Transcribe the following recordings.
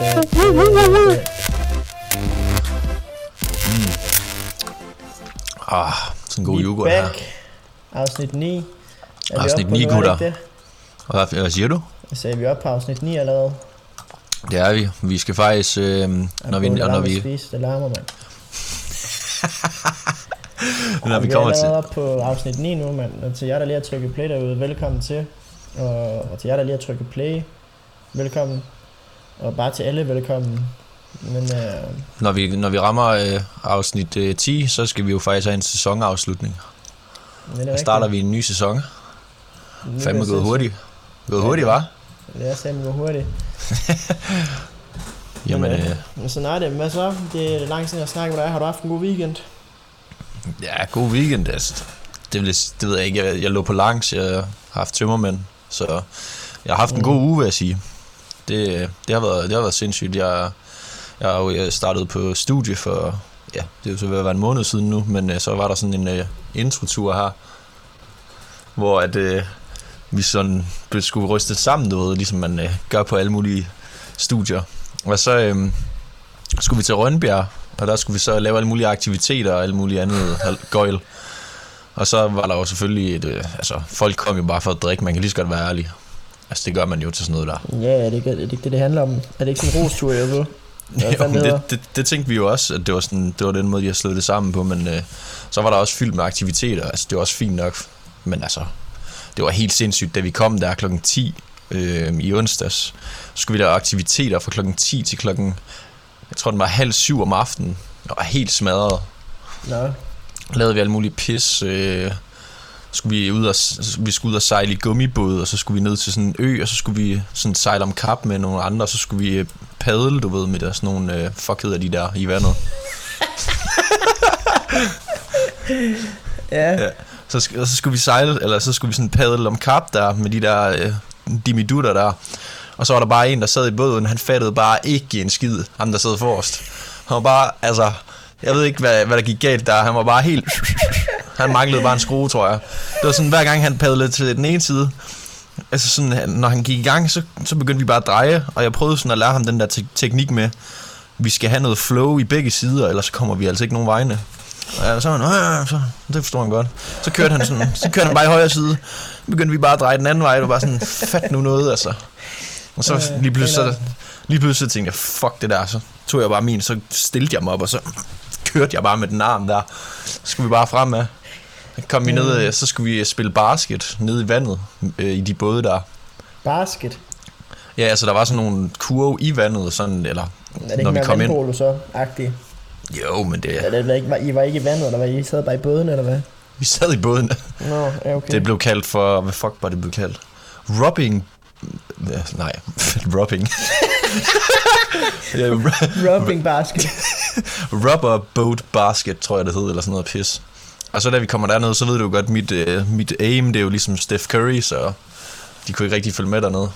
Uh, Ah, sådan en god Vi er yoghurt her. Afsnit 9. Er vi Afsnit oppe på 9, nu, er det gutter. Hvad, hvad siger du? Jeg sagde, vi er oppe på afsnit 9 allerede. Det er vi. Vi skal faktisk, øh, når vi, når vi, Spise, det larmer, mand. når vi vi kommer er til, allerede oppe på afsnit 9 nu, mand. Og til jer, der lige har trykket play derude, velkommen til. Og, og til jer, der lige har trykket play, velkommen. Og bare til alle, velkommen. Men øh, når vi, når vi rammer øh, afsnit øh, 10, så skal vi jo faktisk have en sæsonafslutning. Der starter vi en ny sæson. Fandme gået hurtigt. Gået Ja, hurtigt, var? Det er simpelthen gået hurtigt. Jamen, Men, øh, Men sådan er det. Hvad så? Det er lang tid, jeg snakker med dig. Har du haft en god weekend? ja, god weekend. Altså. Det, vil, det ved jeg ikke. Jeg, jeg lå på langs. Jeg har haft tømmermænd. Så jeg har haft en Mm. god uge, vil jeg sige. Det, det, har, været, det har været sindssygt. Jeg, jeg har jo jeg startet på studie for, ja, det er jo så ved at være en måned siden nu, men øh, så var der sådan en uh, introtur her, hvor at, uh, vi sådan skulle ryste sammen, du ved, ligesom man uh, gør på alle mulige studier. Og så um, skulle vi til Rønbjerg, og der skulle vi så lave alle mulige aktiviteter og alle mulige andet gøjl. Og så var der jo selvfølgelig, et, øh, altså folk kom jo bare for at drikke, man kan lige så godt være ærlig. Altså det gør man jo til sådan noget der. Ja, er det ikke er det, ikke det, det handler om? Er det ikke sådan en rostur, jeg ved? Jo, det det, det, det tænkte vi jo også, at det var, sådan, det var den måde, de har slået det sammen på, men øh, så var der også fyldt med aktiviteter, altså det var også fint nok, men altså, det var helt sindssygt, da vi kom der klokken 10 øh, i onsdags, så skulle vi lave aktiviteter fra klokken 10 til klokken, jeg tror den var halv syv om aftenen, og var helt smadret. Nå, Lavede vi alle mulige pis, øh, skulle vi ud og, vi skulle ud og sejle i gummibåd, og så skulle vi ned til sådan en ø, og så skulle vi sådan sejle om kap med nogle andre, og så skulle vi øh, padle, du ved, med der sådan nogle, øh, fuck hedder de der, i vandet. ja. Ja. Så, og så skulle vi sejle, eller så skulle vi sådan padle om kap der, med de der øh, dimidutter der. Og så var der bare en, der sad i båden, han fattede bare ikke en skid, ham der sad forrest. Han var bare, altså, jeg ved ikke, hvad, hvad der gik galt der, han var bare helt... Han manglede bare en skrue, tror jeg. Det var sådan, hver gang han padlede til den ene side, altså sådan, når han gik i gang, så, så begyndte vi bare at dreje, og jeg prøvede sådan at lære ham den der te- teknik med, vi skal have noget flow i begge sider, ellers så kommer vi altså ikke nogen vegne. Ja, så, han, "Øh, så det forstår han godt. Så kørte han sådan, så kørte han bare i højre side. Så begyndte vi bare at dreje den anden vej. Det var bare sådan, fat nu noget, altså. Og så Ja, lige pludselig, så, lige pludselig tænkte jeg, fuck det der. Så tog jeg bare min, så stillede jeg mig op, og så kørte jeg bare med den arm der. Så skulle vi bare fremad. Kom vi ned, øh, så skulle vi spille basket nede i vandet, øh, i de både der. Basket. Ja, altså der var sådan nogle kurve i vandet, sådan, eller Er det når vi kom ind. vandpolo så? Agtigt. Jo, men det, Er det var ikke, I var ikke i vandet, eller hvad? I sad bare i båden, eller hvad? vi sad i båden. Nå, ja, okay. Det blev kaldt for, hvad fuck var det blev kaldt? Robbing, nej, robbing. ja, Rubbing basket. rubber boat basket, tror jeg det hed, eller sådan noget pis. Og så da vi kommer derned, så ved du godt, mit, uh, mit aim, det er jo ligesom Steph Curry, så de kunne ikke rigtig følge med dernede.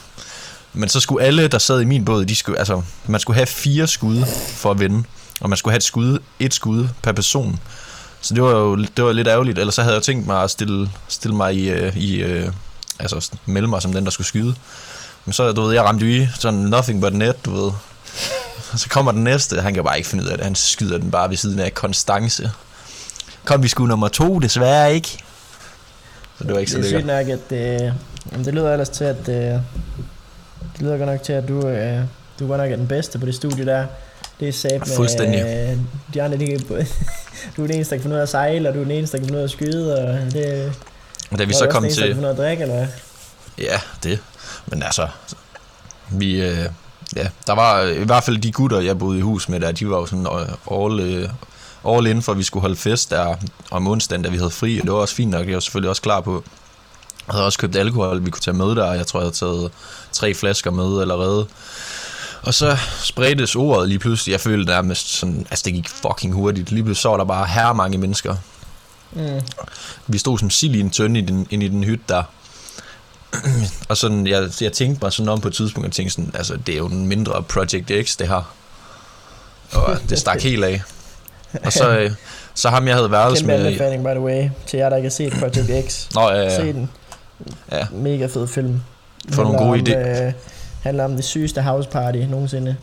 Men så skulle alle, der sad i min båd, de skulle, altså, man skulle have fire skud for at vinde. Og man skulle have et skud, et skud per person. Så det var jo det var lidt ærgerligt. Ellers så havde jeg tænkt mig at stille, stille mig i, øh, i øh, altså melde mig som den, der skulle skyde. Men så, du ved, jeg ramte jo i sådan nothing but net, du ved. Og så kommer den næste, han kan bare ikke finde ud af det. Han skyder den bare ved siden af konstance. Kom vi sgu nummer to, desværre ikke. Så det var ikke så det er sygt lækkert. nok, at det, jamen, det lyder ellers til, at det, det lyder godt nok til, at du, øh, du godt nok er den bedste på det studie der. Det er sat med, Fuldstændig. Øh, de andre, de, kan- du er den eneste, der kan finde ud af at sejle, og du er den eneste, der kan finde ud af at skyde, og det da vi så kom den eneste, der kan til... finde ud af at drikke, eller hvad? Ja, det. Men altså, vi, øh, ja, der var i hvert fald de gutter, jeg boede i hus med der, de var jo sådan øh, all, øh, all in for, at vi skulle holde fest der om onsdagen, da vi havde fri, og det var også fint nok, jeg var selvfølgelig også klar på. Jeg havde også købt alkohol, vi kunne tage med der, jeg tror, jeg havde taget tre flasker med allerede. Og så spredtes ordet lige pludselig, jeg følte nærmest sådan, altså det gik fucking hurtigt. Lige pludselig så var der bare her mange mennesker. Mm. Vi stod som sild i en tønde i den, inde i den hytte der. og sådan, jeg, jeg tænkte mig sådan om på et tidspunkt, og tænkte sådan, altså, det er jo en mindre Project X, det her. Og det stak helt af. Og så, øh, så ham, jeg havde værelse Kæmpe med... anbefaling, by the way, til jer, der ikke har set Project X. Nå, ja, Se ja. den. Ja. Mega fed film. Få nogle gode idéer. Øh, handler om det sygeste house party nogensinde.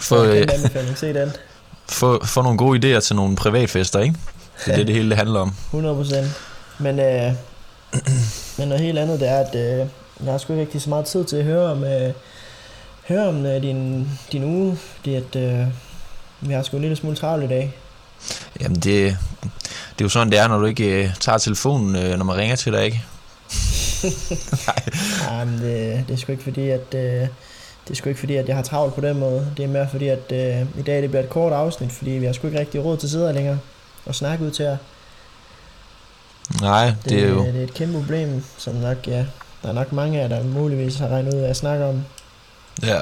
Få, øh, kæmpe se den. få, få nogle gode idéer til nogle privatfester, ikke? Det er det, det hele det handler om. 100%. Men, øh, men noget helt andet, det er, at øh, jeg har sgu ikke rigtig så meget tid til at høre om, øh, høre om øh, din, din uge, fordi at øh, vi har sgu en lille smule travlt i dag. Jamen, det, det er jo sådan, det er, når du ikke øh, tager telefonen, øh, når man ringer til dig, ikke? Nej, men det, det er sgu ikke fordi, at... Øh, det er sgu ikke fordi, at jeg har travlt på den måde. Det er mere fordi, at øh, i dag det bliver et kort afsnit, fordi vi har sgu ikke rigtig råd til sidder længere og snakke ud til jer. Nej, Det, det er jo... det er et kæmpe problem, som nok, ja, der er nok mange af jer, der muligvis har regnet ud af at snakke om. Ja.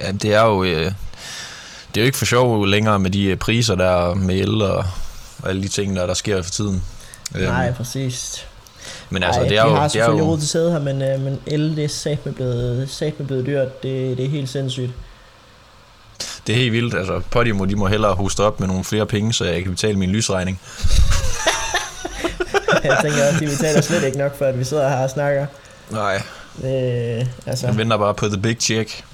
ja det er jo... Øh, det er jo ikke for sjov længere med de øh, priser der med el og, og alle de ting, der, der sker for tiden. Øhm, Nej, præcis. men altså, Ej, det er vi jo... har selvfølgelig jo råd til sidde her, men, øh, men el, det er satme blevet, satme blevet dyrt. Det, det er helt sindssygt. det er helt vildt. Altså, Podimo, de må hellere hoste op med nogle flere penge, så jeg kan betale min lysregning. jeg tænker også, de betaler slet ikke nok for, at vi sidder her og snakker. Nej, Øh, altså, jeg venter bare på the big check.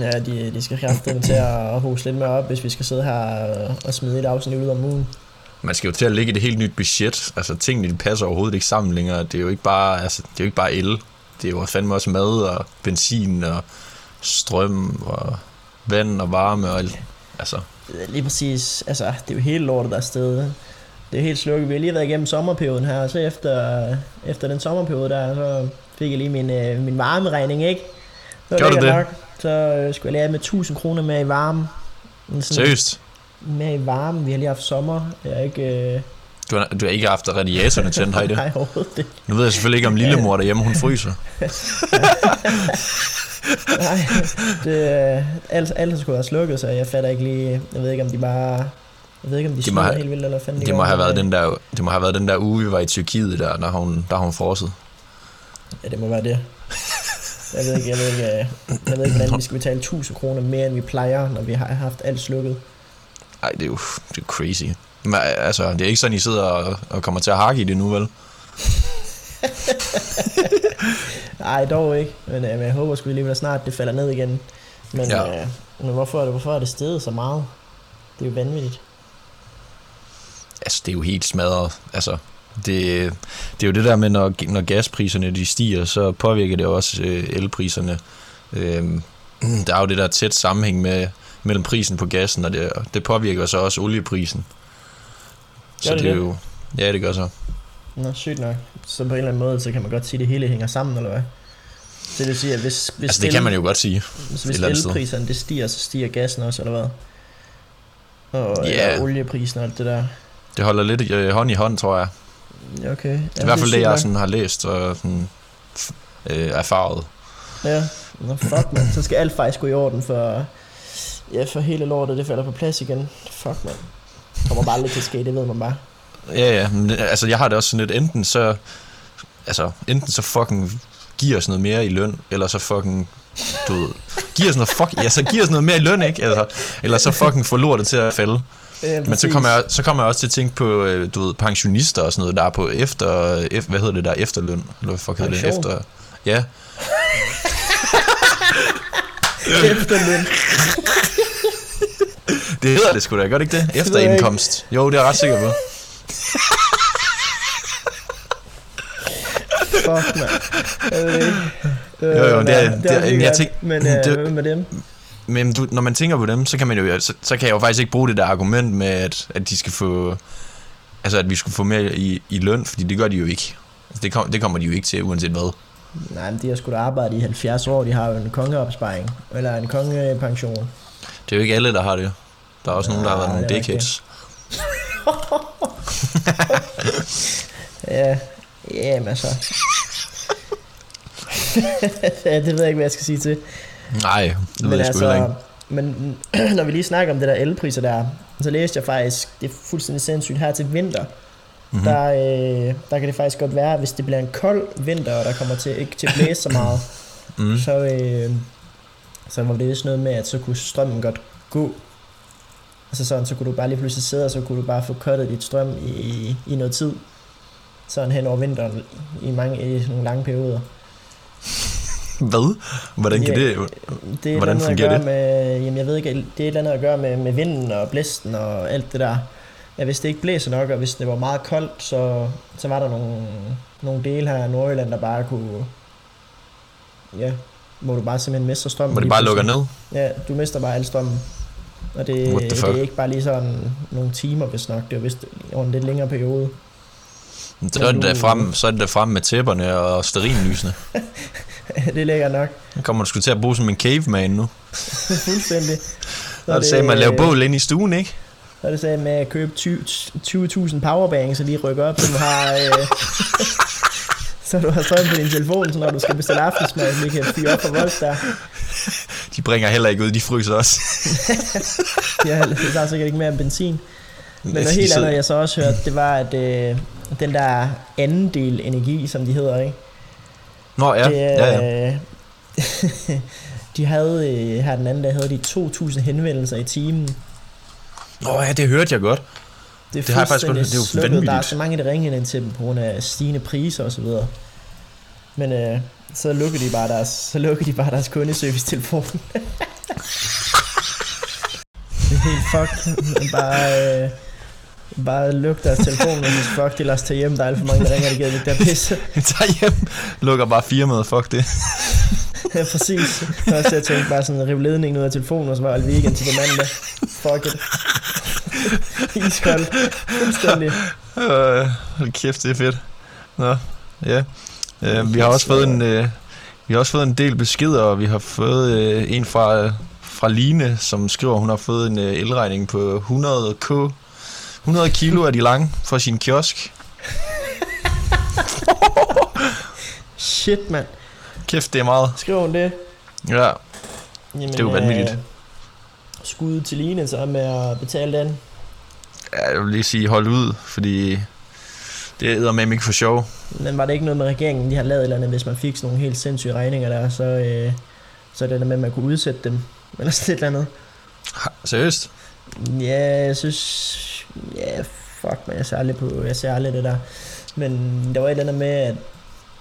Ja, de, de skal kraftigt til at hoste lidt mere op, hvis vi skal sidde her og, smide et afsnit ud om ugen. Man skal jo til at lægge et helt nyt budget. Altså, tingene de passer overhovedet ikke sammen længere. Det er jo ikke bare, altså, det er jo ikke bare el. Det er jo fandme også mad og benzin og strøm og vand og varme og alt. Altså, Lige præcis, altså, det er jo helt lortet der er sted. Det er helt slukket. Vi har lige været igennem sommerperioden her, og så efter, efter den sommerperiode der, så fik jeg lige min, øh, min varmeregning, ikke? Så Gjorde du det? Nok. Så øh, skulle jeg have med 1000 kroner mere i varme. Men sådan- seriøst. Mere i varme. Vi har lige haft sommer. Jeg er ikke... Øh... Du har, du har ikke haft radiatorerne tændt, har I det? Nej, overhovedet ikke. Nu ved jeg selvfølgelig ikke, om lillemor derhjemme, hun fryser. Nej, det, øh, alt, alt skulle være slukket, så jeg fatter ikke lige... Jeg ved ikke, om de bare... Jeg ved ikke, om de, De de må have- helt vildt, eller fanden de Det må have været den der, det må have været den der uge, vi var i Tyrkiet der, der har hun, der har hun frosset. Ja, det må være det. Jeg ved ikke, jeg ved ikke, øh, jeg ved ikke hvordan vi skal betale 1000 kroner mere, end vi plejer, når vi har haft alt slukket. Ej, det er jo det er crazy. Men altså, det er ikke sådan, I sidder og, og kommer til at hakke i det nu, vel? Nej, dog ikke. Men, øh, men jeg håber sgu alligevel snart, det falder ned igen. Men, ja. øh, men hvorfor, er det, hvorfor er det steget så meget? Det er jo vanvittigt. Altså, det er jo helt smadret. Altså, det, det er jo det der med, når, når gaspriserne de stiger, så påvirker det også øh, elpriserne. Øhm, der er jo det der tæt sammenhæng med, mellem prisen på gassen, og det, det påvirker så også olieprisen. Så Gør det det er det? jo... Ja, det gør så. Nå, sygt nok. Så på en eller anden måde, så kan man godt sige, at det hele hænger sammen, eller hvad? Det vil sige, at hvis, hvis, Altså, det kan man jo godt sige. hvis, elpriserne det stiger, så stiger gassen også, eller hvad? Og yeah. olieprisen og alt det der. Det holder lidt øh, hånd i hånd, tror jeg. Okay. Ja, I hvert fald det, jeg sådan har læst og sådan, øh, erfaret. Ja, Nå, fuck man. Så skal alt faktisk gå i orden, for, ja, for hele lortet, det falder på plads igen. Fuck man. Kommer bare lidt til at ske, det ved man bare. Ja, ja, men altså jeg har det også sådan lidt, enten så, altså enten så fucking giver os noget mere i løn, eller så fucking, du ved, giver os noget, fuck, ja, så giver os noget mere i løn, ikke? Altså, eller så fucking får lortet til at falde. Ja, Men så kommer, jeg, så kommer jeg også til at tænke på, øh, du ved, pensionister og sådan noget, der er på efter, efter hvad hedder det der, efterløn, eller hvad fuck hedder det, efter, ja, Efterløn. det hedder det sgu da, gør det ikke det? ved jeg Efter ikke. indkomst. Jo, det er jeg ret sikker på. Fuck man. Jeg ved det ikke. Øh, Jo, jo, det er- det er- helt jeg godt. tænk- Men øh, det- hvad med dem? Men du, når man tænker på dem, så kan man jo så, så kan jeg jo faktisk ikke bruge det der argument med at, at de skal få altså at vi skulle få mere i, i løn, fordi det gør de jo ikke. Altså, det, kom, det kommer de jo ikke til uanset hvad. Nej, men de har sgu da arbejdet i 70 år. De har jo en kongeopsparing. Eller en kongepension. Det er jo ikke alle der har det. Der er også nogen der har været Nej, nogle dickheads. Ja, ja, men altså. ja, det ved jeg ikke, hvad jeg skal sige til. Nej, det ved men jeg sgu heller ikke. altså, men når vi lige snakker om det der elpriser der, så læste jeg faktisk, det er fuldstændig sindssygt, her til vinter, Mhm. mm-hmm. der, øh, der kan det faktisk godt være, hvis det bliver en kold vinter, og der kommer til, ikke til at blæse så meget, Mm. så, øh, så var det vist noget med, at så kunne strømmen godt gå. Altså sådan, så kunne du bare lige pludselig sidde, og så kunne du bare få cuttet dit strøm i, i, i noget tid. Sådan hen over vinteren, i, mange, i nogle lange perioder. Hvad? Hvordan kan Ja, det... Det er Hvordan fungerer det? Med, jamen jeg ved ikke, det er et eller andet at gøre med, med vinden og blæsten og alt det der. Ja, hvis det ikke blæser nok, og hvis det var meget koldt, så, så var der nogle, nogle dele her i Nordjylland, der bare kunne... Ja, hvor du bare simpelthen mister strømmen. Hvor det bare lukker ned? Ja, du mister bare al strømmen. Og det, det er ikke bare lige sådan nogle timer, hvis nok. Det er vist over en lidt længere periode. Så er det da frem, så er det da frem med tæpperne og sterinlysene. det ligger nok Nu kommer du sgu til at bruge som en caveman nu. fuldstændig. Så Og det sagde, man laver bål ind i stuen, ikke? Så er det sagde med at købe 20 20.000 powerbanks og lige rykke op, så du har... Øh, så du har strøm på din telefon, så når du skal bestille aftensmad, så kan fyre op for voldt der. De bringer heller ikke ud, de fryser også. Har, det tager sikkert ikke mere end benzin. Men noget helt andet, jeg så også hørte, det var, at øh, den der anden del energi, som de hedder, ikke? Nå ja, det, ja, ja. de havde, øh, her den anden dag, havde de 2.000 henvendelser i timen. Nå ja, det hørte jeg godt. Det, er Det har jeg faktisk godt. Det er jo slukket. Der er vanvittigt. så mange, der ringer ind til dem på grund af stigende priser og så videre. Men øh, så lukker de bare deres, så lukker de bare deres kundeservice-telefon. det er helt fuck. Bare, øh, bare luk deres telefon, og så fuck, de lader os tage hjem. Der er alt for mange, der ringer, det gider ikke der pisse. Tager hjem, lukker bare firmaet, fuck det. ja, præcis. Så jeg tænkte bare sådan, rive ledningen ud af telefonen, og så var alt weekend til på mandag. Fuck it. Iskoldt. Fuldstændig. Øh, kæft, det er fedt. Nå, ja. Øh, vi har også fået en, øh, vi har også fået en del beskeder, og vi har fået øh, en fra, fra Line, som skriver, at hun har fået en øh, elregning på 100 k 100 kilo er de lange fra sin kiosk. Shit, mand. Kæft, det er meget. Skriver hun det? Ja, Jamen, Det er jo vanvittigt. Øh, skud til Line så med at betale den. Ja, jeg vil lige sige, hold ud, fordi det er med ikke for sjov. Men var det ikke noget med regeringen, de har lavet et eller andet, hvis man fik sådan nogle helt sindssyge regninger der, så, øh, så er det der med, at man kunne udsætte dem. Eller sådan et eller andet. Ha, Seriøst? Ja, jeg synes... Ja, fuck, man, jeg ser aldrig på, jeg ser aldrig det der. Men der var et eller andet med, at,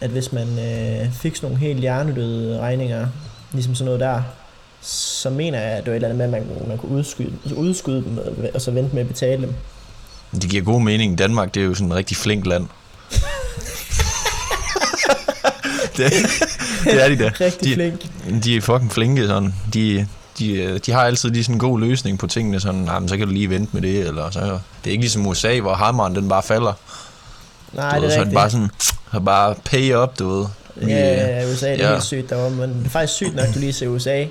at hvis man øh, fik sådan nogle helt hjernedøde regninger, ligesom sådan noget der, så mener jeg, at det var et eller andet med, at man, man kunne udskyde, udskyde dem, og- og så vente med at betale dem. Det giver god mening. Danmark, det er jo sådan et rigtig flink land. det, det er de da. Rigtig de, flink. De er fucking flinke, sådan. De, de, øh, de har altid lige sådan en god løsning på tingene, sådan, nah, men så kan du lige vente med det, eller så. Det er ikke ligesom USA, hvor hammeren den bare falder. Nej, du det ved, er så rigtigt. bare sådan, så bare pay up, du ved. Vi, Ja, ja, USA det er ja. helt sygt derovre, men det er faktisk sygt nok, du lige ser USA.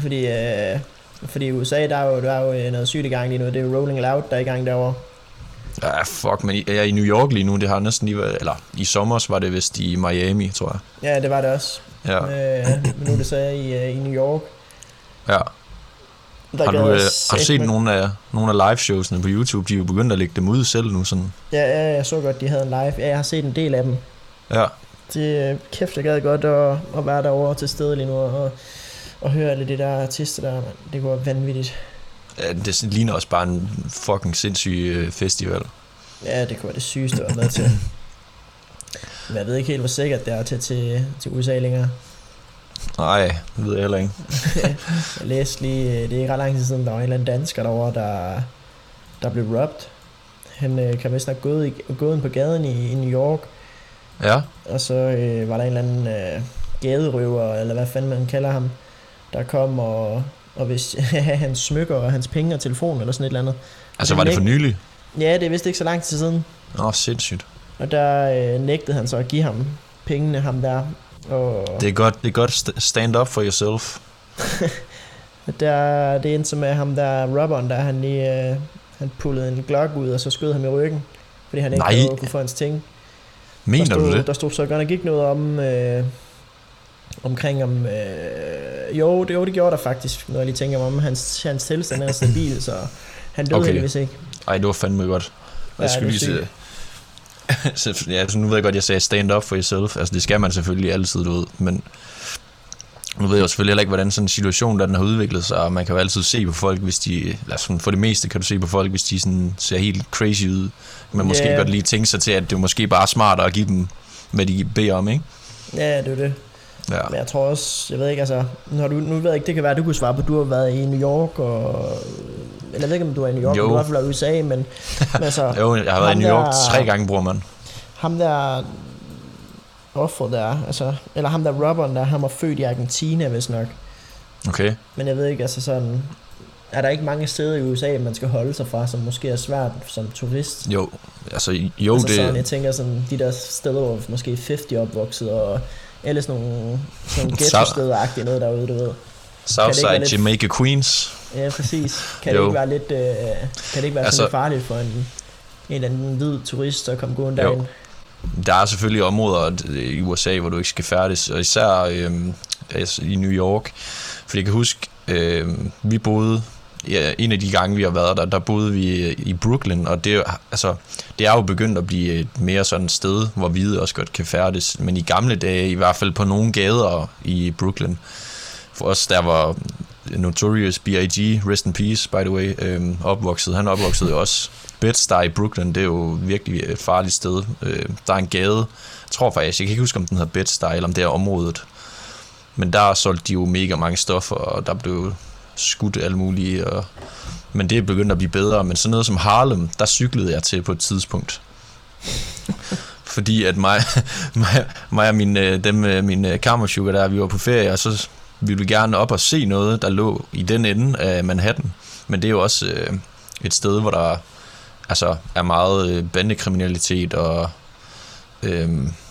Fordi, øh, fordi i USA, der er jo, der er jo øh, noget sygt i gang lige nu. Det er jo Rolling Loud, der er i gang derovre. Ja, fuck, men jeg er i New York lige nu, det har næsten lige været, eller i sommer var det vist i Miami, tror jeg. Ja, det var det også. Ja, Øh, men nu er det så i, øh, i New York. Ja. Der Har du, øh, har du set nogle af, nogle af liveshowsene på YouTube? De er jo begyndt at lægge dem ud selv nu, sådan. Ja, ja, jeg så godt, de havde en live. Ja, jeg har set en del af dem. Ja, Det, øh, kæft, jeg gad godt at, at være derovre til stede lige nu og, og høre alle de der artister der. Man. Det være vanvittigt. Ja, det ligner også bare en fucking sindssyg øh, festival. Ja, det kunne være det sygeste at have været til. Men jeg ved ikke helt, hvor sikkert det er til, til, til USA længere. Nej, det ved jeg heller ikke. Jeg læste lige, øh, det er ikke ret lang tid siden, der var en eller anden dansker derovre, der, der blev robbed. Han øh, kan vist have gået, i, gået ind på gaden i, i New York, Ja, og så øh, var der en eller anden øh, gaderøver, eller hvad fanden man kalder ham, der kom og, og hvis hans smykker og hans penge og telefon eller sådan et eller andet. altså var det for nylig? Ja, det er vist ikke så lang tid siden. Åh, oh, sindssygt. Og der øh, nægtede han så at give ham pengene, ham der. Og Det er godt, det er godt st- stand up for yourself. der, det endte med ham der, robberen der, han lige, øh, han pullede en glok ud, og så skød ham i ryggen. Fordi han ikke Nej. kunne, kunne få hans ting. Mener der stod, du det? Der stod så godt nok ikke noget om, øh, omkring om, øh, jo, det, jo, det gjorde der faktisk, når jeg lige tænker mig om, hans, hans tilstand er stabil, så han døde Okay. heldigvis ikke. Ej, det var fandme godt. Ja, Jeg skulle det er lige se... Så, ja, så nu ved jeg godt, jeg sagde stand up for yourself. Altså, det skal man selvfølgelig altid, du ved. Men nu ved jeg jo selvfølgelig heller ikke, hvordan sådan en situation, der den har udviklet sig. Og man kan jo altid se på folk, hvis de... Sådan, for det meste kan du se på folk, hvis de sådan ser helt crazy ud. Men måske Ja. godt lige tænke sig til, at det er måske bare smartere at give dem, hvad de beder om, ikke? Ja, det er det. Ja. Men jeg tror også, jeg ved ikke, altså, når du, nu ved jeg ikke, det kan være, at du kunne svare på, du har været i New York, og, eller jeg ved ikke, om du er i New York, Jo. men du har i hvert fald i USA, men, men altså, Jo, jeg har været i New York der- tre gange, bror man. ham der offeret der, altså, eller ham der robberen der, han var født i Argentina, hvis nok. Okay. Men jeg ved ikke, altså sådan, er der ikke mange steder i USA, man skal holde sig fra, som måske er svært som turist? Jo, altså jo, altså det... sådan, jeg tænker sådan, de der steder, hvor måske 50 er opvokset, og nogle, sådan nogle Så- ghetto-steder-agtige noget derude, du ved. Southside, lidt- Jamaica, Queens. Ja, præcis. Kan det ikke være lidt, øh, kan det ikke være Altså- sådan lidt farligt for en, en eller anden hvid turist at komme gående derind? Der er selvfølgelig områder øh, i USA, hvor du ikke skal færdes, og især altså i New York. Fordi jeg kan huske, øhm, vi boede, ja, en af de gange, vi har været der, der boede vi øh, i Brooklyn, og det, altså, det er jo begyndt at blive et mere sådan sted, hvor hvide også godt kan færdes. Men i gamle dage, i hvert fald på nogle gader i Brooklyn, for os der var Notorious B.I.G., rest in peace, by the way, øhm, opvokset. Han opvoksede også. Bed-Stuy i Brooklyn, det er jo virkelig et farligt sted. Øh, der er en gade, jeg tror faktisk, jeg kan ikke huske, om den hedder Bed-Stuy, eller om det er området. Men der solgte de jo mega mange stoffer, og der blev skudt alt muligt. Og, men det er begyndt at blive bedre. Men sådan noget som Harlem, der cyklede jeg til på et tidspunkt. Fordi at mig, mig, mig og min, øh, dem, øh, min øh, kammersugar der, vi var på ferie, og så ville vi gerne op og se noget, der lå i den ende af Manhattan. Men det er jo også øh, et sted, hvor der altså, er meget bandekriminalitet og øh,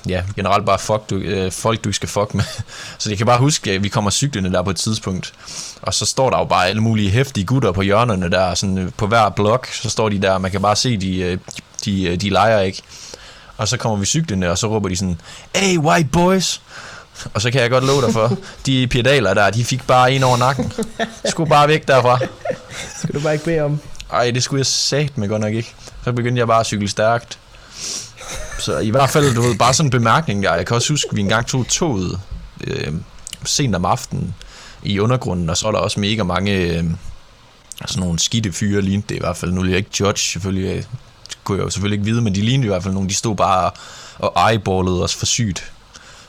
ja, generelt bare fuck, du, øh, folk, du ikke skal fuck med. Så jeg kan bare huske, at vi kommer cyklende der på et tidspunkt, og så står der jo bare alle mulige hæftige gutter på hjørnerne der, sådan øh, på hver blok, så står de der, og man kan bare se, de, øh, de, øh, de leger ikke. Og så kommer vi cyklende, og så råber de sådan, Hey, white boys! Og så kan jeg godt love dig for, de pedaler der, de fik bare en over nakken. Skulle bare væk derfra. Skal du bare ikke bede om? Ej, det skulle jeg sagt med godt nok ikke. Så begyndte jeg bare at cykle stærkt. Så i hvert fald, du ved, bare sådan en bemærkning der. Jeg kan også huske, at vi engang tog toget øh, sent om aftenen i undergrunden, og så var der også mega mange øh, sådan nogle skidte fyre, lignede det i hvert fald. Nu vil jeg ikke judge, selvfølgelig. øh, Det kunne jeg jo selvfølgelig ikke vide, men de lignede i hvert fald nogle, de stod bare og eyeballede os for sygt.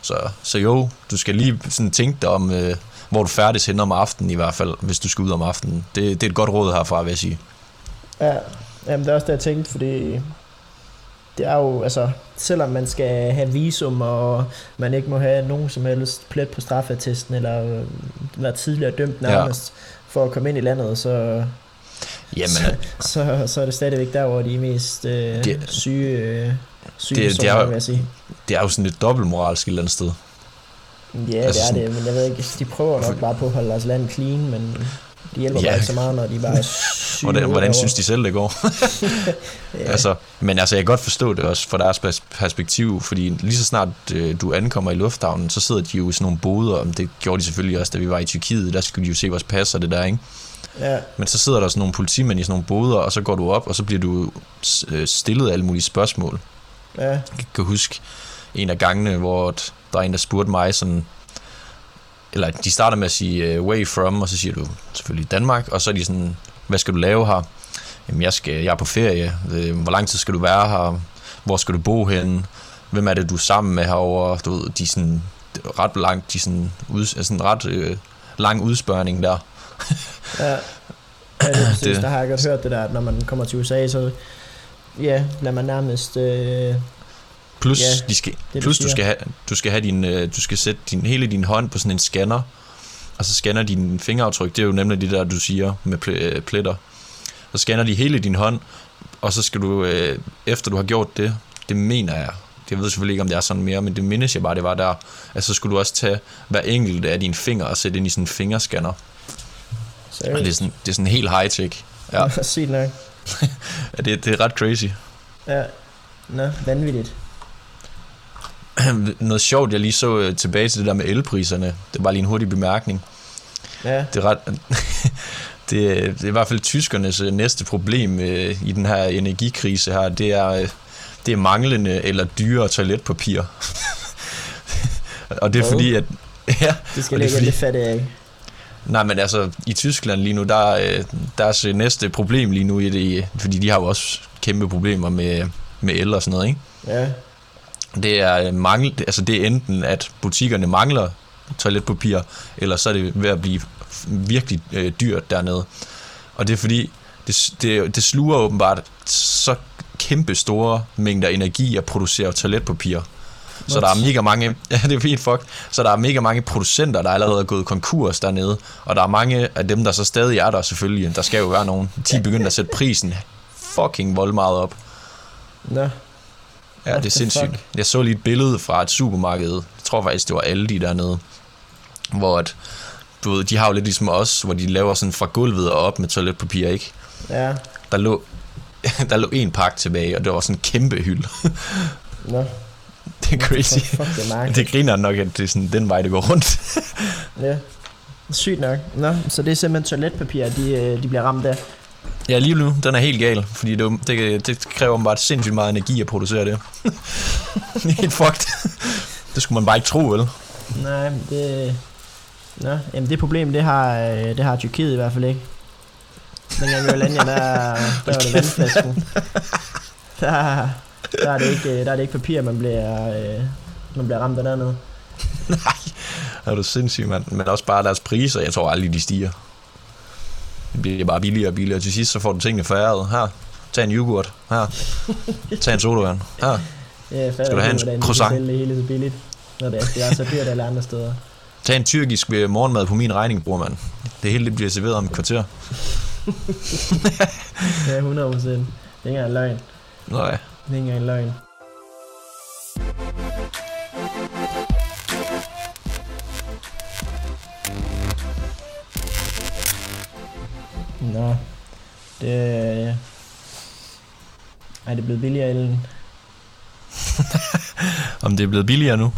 Så, så jo, du skal lige sådan tænke dig om, øh, hvor du færdes hen om aftenen i hvert fald, hvis du skal ud om aftenen. Det, det er et godt råd herfra, vil jeg sige. Ja, jamen det er også det, jeg tænkte, fordi det er jo, altså, selvom man skal have visum, og man ikke må have nogen som helst plet på straffeattesten, eller øh, være tidligere dømt nærmest, ja. for at komme ind i landet, så, Jamen, så, så, så er det stadigvæk der, hvor de er mest øh, Det- syge, øh, syge det- det, det er vil jeg sige. det er jo sådan lidt dobbeltmoralsk et eller andet sted. Ja, altså det er sådan- det, men jeg ved ikke, de prøver nok bare på at holde deres land clean, men de hjælper Ja. bare ikke så meget, når de bare er syge. Hvordan, hvordan synes de selv, det går? ja. altså, men altså, jeg kan godt forstå det også fra deres pers- perspektiv, fordi lige så snart øh, du ankommer i lufthavnen, så sidder de jo i sådan nogle boder, og det gjorde de selvfølgelig også, da vi var i Tyrkiet, der skulle de jo se vores pas og det der, ikke? ja. Men så sidder der sådan nogle politimænd i sådan nogle boder, og så går du op, og så bliver du øh, stillet alle mulige spørgsmål. ja. Jeg kan huske en af gangene, hvor der er en, der spurgte mig sådan, eller de starter med at sige uh, where from, og så siger du selvfølgelig Danmark, og så er de sådan, hvad skal du lave her? Jamen jeg, skal, jeg er på ferie, Øh, hvor lang tid skal du være her? Hvor skal du bo henne? Hvem er det, du er sammen med herovre? Du ved, de er sådan ret langt, de er sådan, ud, sådan ret øh, lang udspørgning der. Ja, ja det er præcis. Det-. Der har jeg godt hørt det der, at når man kommer til USA, så ja, lader man nærmest... Øh, Plus, Ja, de skal, det, plus du du skal have, du skal have din, øh, du skal sætte din, hele din hånd på sådan en scanner, og så scanner din fingeraftryk, det er jo nemlig det der, du siger med øh, pletter. Så scanner de hele din hånd, og så skal du, øh, efter du har gjort det, det mener jeg, jeg ved selvfølgelig ikke, om det er sådan mere, men det mindes jeg bare, det var der, at så skulle du også tage hver enkelt af dine fingre og sætte ind i sådan en fingerscanner. Og det er sådan, det er sådan helt high-tech. Ja, Sygt nok. Det, det er ret crazy. Ja. Nå, vanvittigt. Noget sjovt, jeg lige så øh, tilbage til det der med elpriserne, det var lige en hurtig bemærkning. Ja, Det er, ret, det, det er i hvert fald tyskernes øh, næste problem øh, i den her energikrise her, det er, øh, det er manglende eller dyre toiletpapir. og det er Hvad? fordi, at... Ja, det skal Og det er ligge fordi- lidt fat af. nej, men altså, i Tyskland lige nu, der er øh, deres næste problem lige nu, i det, fordi de har jo også kæmpe problemer med, med el og sådan noget, ikke? Ja, Det er, mangel, altså det er enten, at butikkerne mangler toiletpapir, eller så er det ved at blive virkelig øh, dyrt dernede. Og det er fordi, det, det, det sluger åbenbart så kæmpe store mængder energi at producere toiletpapir. Så der er mega mange, ja det er fint fuck, så der er mega mange producenter, der allerede er gået konkurs dernede, og der er mange af dem, der så stadig er der selvfølgelig, der skal jo være nogen, de er begyndt at sætte prisen fucking vold meget op. Nå, Ja, det er sindssygt. fuck? Jeg så lige et billede fra et supermarked, jeg tror faktisk, det var Aldi dernede, hvor at, du ved, de har jo lidt ligesom os, hvor de laver sådan fra gulvet og op med toiletpapir, ikke? ja, Der lå, der lå en pakke tilbage, og det var sådan en kæmpe hylde. nå. det er crazy. Fuck, det er. Det griner nok, at det er sådan den vej, det går rundt. Ja. Sygt nok. Nå, så det er simpelthen toiletpapir, de, øh, de bliver ramt af. Ja, lige nu, den er helt gal, fordi det, det, det kræver bare sindssygt meget energi at producere det. det er helt fucked. Det skulle man bare ikke tro, vel? Nej, det... Nå, jamen det problem, det har, øh, det har Tyrkiet i hvert fald ikke. Dengang vi var lande, der, der var det vandflasken. Der, der, er det ikke, øh, der er det ikke papir, man bliver, øh, man bliver ramt af dernede. Nej, er du sindssyg, mand. Men også bare deres priser, jeg tror aldrig, de stiger. Det bliver bare billigere og billigere. Til sidst, så får du tingene færret. Her, tag en yoghurt. Her, tag en sodavand. Her, Ja, jeg Skal du have en croissant? det hele så billigt. Når det er, det er så dyrt alle andre steder. Tag en tyrkisk øh, morgenmad på min regning, bror, mand. Det hele det bliver serveret om et kvarter. Ja, 100 procent. Det er ikke engang løgn. Nej. Det er ikke engang løgn. Nå, det... Er det blevet billigere, Ellen? Om det er blevet billigere nu?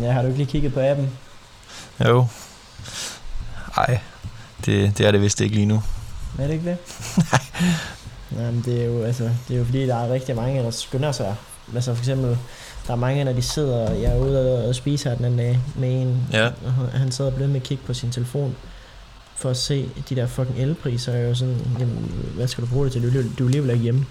Ja, har du ikke lige kigget på appen? Jo. Ej, det, det er det vist ikke lige nu. Er det ikke det? Nej. men det er jo, altså, det er jo fordi, der er rigtig mange, der skynder sig. Altså for eksempel, der er mange, når de sidder, jeg er ude og spise her den anden dag med en, Ja. og han- sidder og bliver med at kigge på sin telefon, for at se de der fucking elpriser, og jeg er jo sådan, jamen, hvad skal du bruge det til? Du, er du er alligevel ikke hjemme.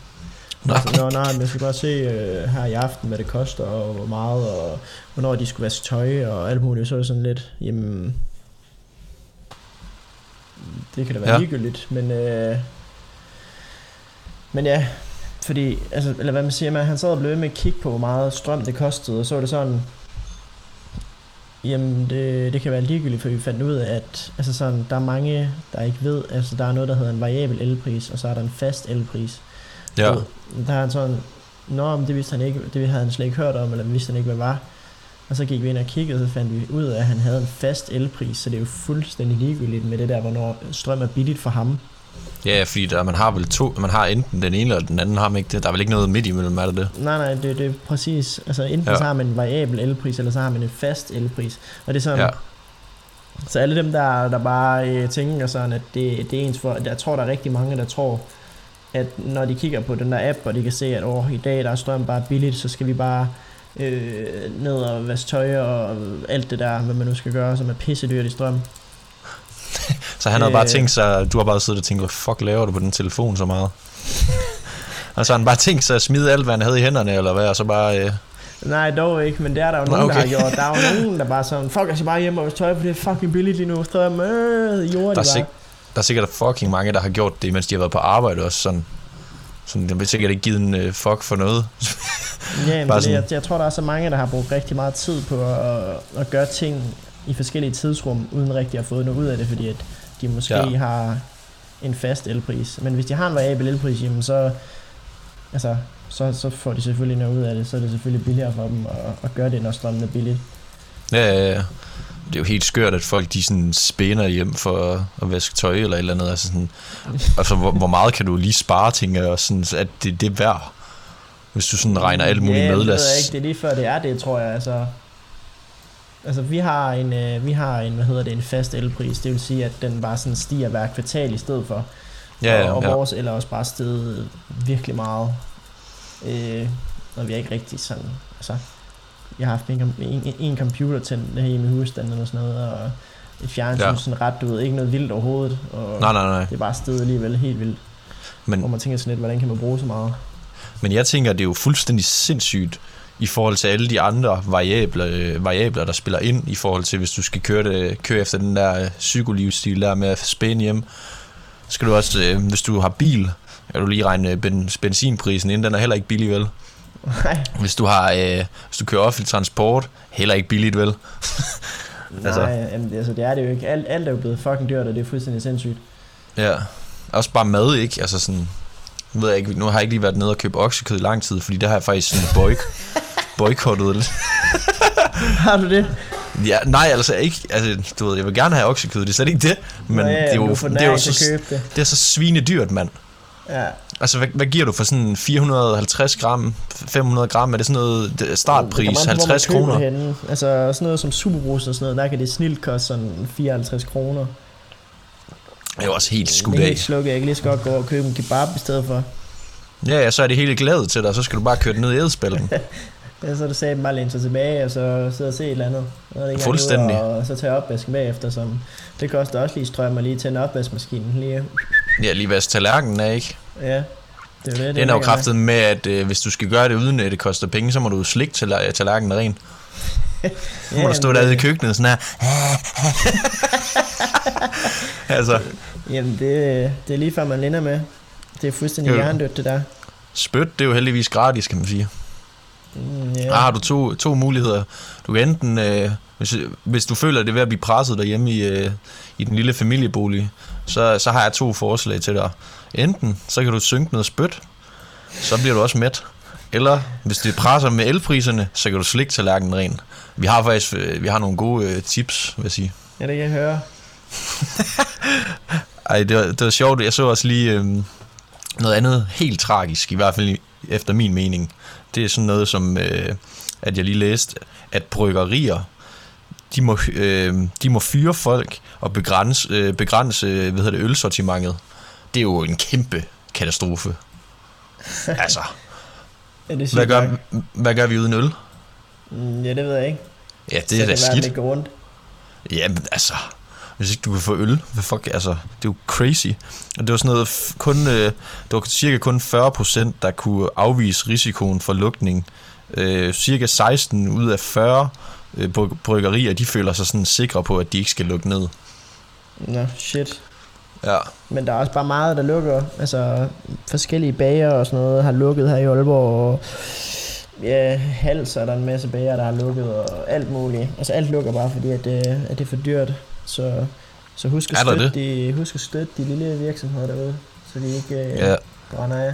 Nej. Altså, Nå, nej, men jeg skal bare se øh, her i aften, hvad det koster, og hvor meget, og hvornår de skulle vaske tøj, og alt muligt. Så er det sådan lidt, jamen... Det kan da være Ja. ligegyldigt, men... Øh, men ja, fordi, altså, eller hvad man siger, man, han sad og blev ved med at kigge på, hvor meget strøm det kostede, og så var det sådan, jamen det, det kan være ligegyldigt, for vi fandt ud af, at altså sådan, der er mange, der ikke ved, altså der er noget, der hedder en variabel elpris, og så er der en fast elpris. Ja. Og Der er han sådan, Nå, men det vidste han ikke, det havde han slet ikke hørt om, eller vidste han ikke, hvad var. Og så gik vi ind og kiggede, og så fandt vi ud af, at han havde en fast elpris, så det er jo fuldstændig ligegyldigt med det der, hvornår strøm er billigt for ham. Ja, fordi der, man har vel to, man har enten den ene eller den anden, har man ikke det? Der er vel ikke noget midt imellem, er det det? Nej, nej, det, det er præcis. Altså enten Ja. så har man en variabel elpris, eller så har man en fast elpris. Og det er sådan, ja. så alle dem, der, der bare øh, tænker sådan, at det, det er ens for... Jeg tror, der er rigtig mange, der tror, at når de kigger på den der app, og de kan se, at oh, i dag der er strøm bare billigt, så skal vi bare øh, ned og vaske tøj og alt det der, hvad man nu skal gøre, som er pissedyrt i strøm. Så han havde bare Øh. tænkt sig, du har bare siddet og tænkt, fuck laver du på den telefon så meget? og så har han bare tænkt sig at smide alt, hvad han havde i hænderne, eller hvad, og så bare... Øh, Nej, dog ikke, men det er der jo Nå, nogen, okay. der har gjort. Der er jo nogen, der bare sådan, fuck, jeg skal bare hjem og vaske tøj, for det er fucking billigt lige nu. Strøm, øh, jord, der, er sik- bare. Der er sikkert fucking mange, der har gjort det, mens de har været på arbejde også. Sådan, sådan, de har sikkert ikke givet en øh, fuck for noget. Ja, men sådan- jeg, jeg tror, der er så mange, der har brugt rigtig meget tid på at, at gøre ting i forskellige tidsrum, uden rigtig at få noget ud af det, fordi at de måske Ja. har en fast elpris. Men hvis de har en variabel elpris, jamen så, altså, så, så får de selvfølgelig noget ud af det. Så er det selvfølgelig billigere for dem at, at gøre det, når strømmen er billigt. Ja, ja, ja. Det er jo helt skørt, at folk de sådan spænder hjem for at, at vaske tøj eller et eller andet. Altså, sådan, altså hvor, hvor, meget kan du lige spare, tænker jeg, og sådan, at det, det er værd. Hvis du sådan regner alt muligt ja, med. det ved jeg ikke. Det er lige før det er det, tror jeg. Altså, altså vi har en, øh, vi har en, hvad hedder det, en fast elpris. Det vil sige, at den bare sådan stiger hver kvartal i stedet for. Ja, ja, og, og ja. vores el er også bare steget virkelig meget. Øh, og vi er ikke rigtig sådan, altså, jeg har haft en, en, en computer til hjemme i husstanden eller sådan noget, og et fjernsyn Ja. sådan ret, du ved, ikke noget vildt overhovedet, og Nej, nej, nej. det er bare steget alligevel helt vildt, Men, man tænker sådan lidt, hvordan kan man bruge så meget? men jeg tænker, det er jo fuldstændig sindssygt i forhold til alle de andre variabler, øh, variabler, der spiller ind, i forhold til, hvis du skal køre, det, køre efter den der øh, psykolivsstil der med at spænde hjem, skal du også, øh, hvis du har bil, kan du lige regne ben, benzinprisen ind, den er heller ikke billig, vel? Nej, Hvis du har, øh, hvis du kører offentlig transport, heller ikke billigt, vel? altså. Nej jamen, altså, det er det jo ikke. Alt, alt er jo blevet fucking dyrt, og det er fuldstændig sindssygt. Ja, også bare mad, ikke? Altså sådan, nu ved jeg ikke, nu har jeg ikke lige været nede og købe oksekød i lang tid, fordi det har jeg faktisk sådan boyk, boykottet lidt. Har du det? Ja, nej, altså ikke, altså, du ved, jeg vil gerne have oksekød, det er slet ikke det, men Nå, ja, det er jo, det er jo så, det. det er så svinedyrt, mand. Ja. Altså, hvad, hvad giver du for sådan 450 gram, 500 gram? Er det sådan noget det er startpris, Det kommer an på, hvor man 50 køber kroner? det henne. Altså sådan noget som Superbrus og sådan noget, der kan det snilt koste sådan 54 kroner. Det er jo også helt Det skudt er af. helt slukket. Jeg kan lige så godt gå og købe en kebab i stedet for. Ja, ja, så er det hele glad til dig, så skal du bare køre det ned i ædspælden. Ja, så er det sagde bare læne sig tilbage, og så sidde og se et eller andet. Og Fuldstændig. ud Og så tage opvasken bagefter, som det koster også lige strøm og lige tænde opvaskemaskinen lige. ja, lige vask tallerkenen af, ikke? Ja, det er det. Det er jo kraftet med, at øh, hvis du skal gøre det uden at det koster penge, så må du slikke til tallerkenen ren. med. Så må du stå derude i køkkenet sådan her. altså, Jamen, det, det er lige før man linder med. Det er fuldstændig Jo. hjernedødt, det der. spyt, det er jo heldigvis gratis, kan man sige. Mm, Ja. ja. Der har du to, to muligheder. Du kan enten, øh, hvis, hvis du føler, at det er ved at blive presset derhjemme i, øh, i den lille familiebolig, så, så har jeg to forslag til dig. Enten, så kan du synke noget spyt, så bliver du også mæt. Eller, hvis det presser med elpriserne, så kan du slikke tallerkenen ren. Vi har faktisk øh, vi har nogle gode øh, tips, vil jeg sige. ja, det kan jeg høre. Ej, det var, det var sjovt. Jeg så også lige øhm, noget andet helt tragisk, i hvert fald efter min mening. Det er sådan noget som, øh, at jeg lige læste, at bryggerier, de må, øh, de må fyre folk og begrænse, øh, begrænse hvad hedder det, ølsortimentet. Det er jo en kæmpe katastrofe. altså, Ja, det hvad gør, hvad gør vi uden øl? Mm, ja, det ved jeg ikke. Ja, det så er da skidt. Det rundt. Jamen, altså, hvis ikke du kan få øl, hvad fuck, altså, det er jo crazy. Og det var sådan noget, kun, øh, det var cirka kun 40% der kunne afvise risikoen for lukning. Øh, cirka 16 ud af 40 øh, bry- bryggerier, de føler sig sådan sikre på, at de ikke skal lukke ned. Nå, shit. Ja. Men der er også bare meget, der lukker. Altså, forskellige bager og sådan noget har lukket her i Aalborg. Og ja, Hals er der en masse bager, der har lukket, og alt muligt. Altså, alt lukker bare, fordi at, det, at det er for dyrt. Så, så husk, at støtte de, husk at støtte de lille virksomheder derude, så de ikke øh, ja. brænder af.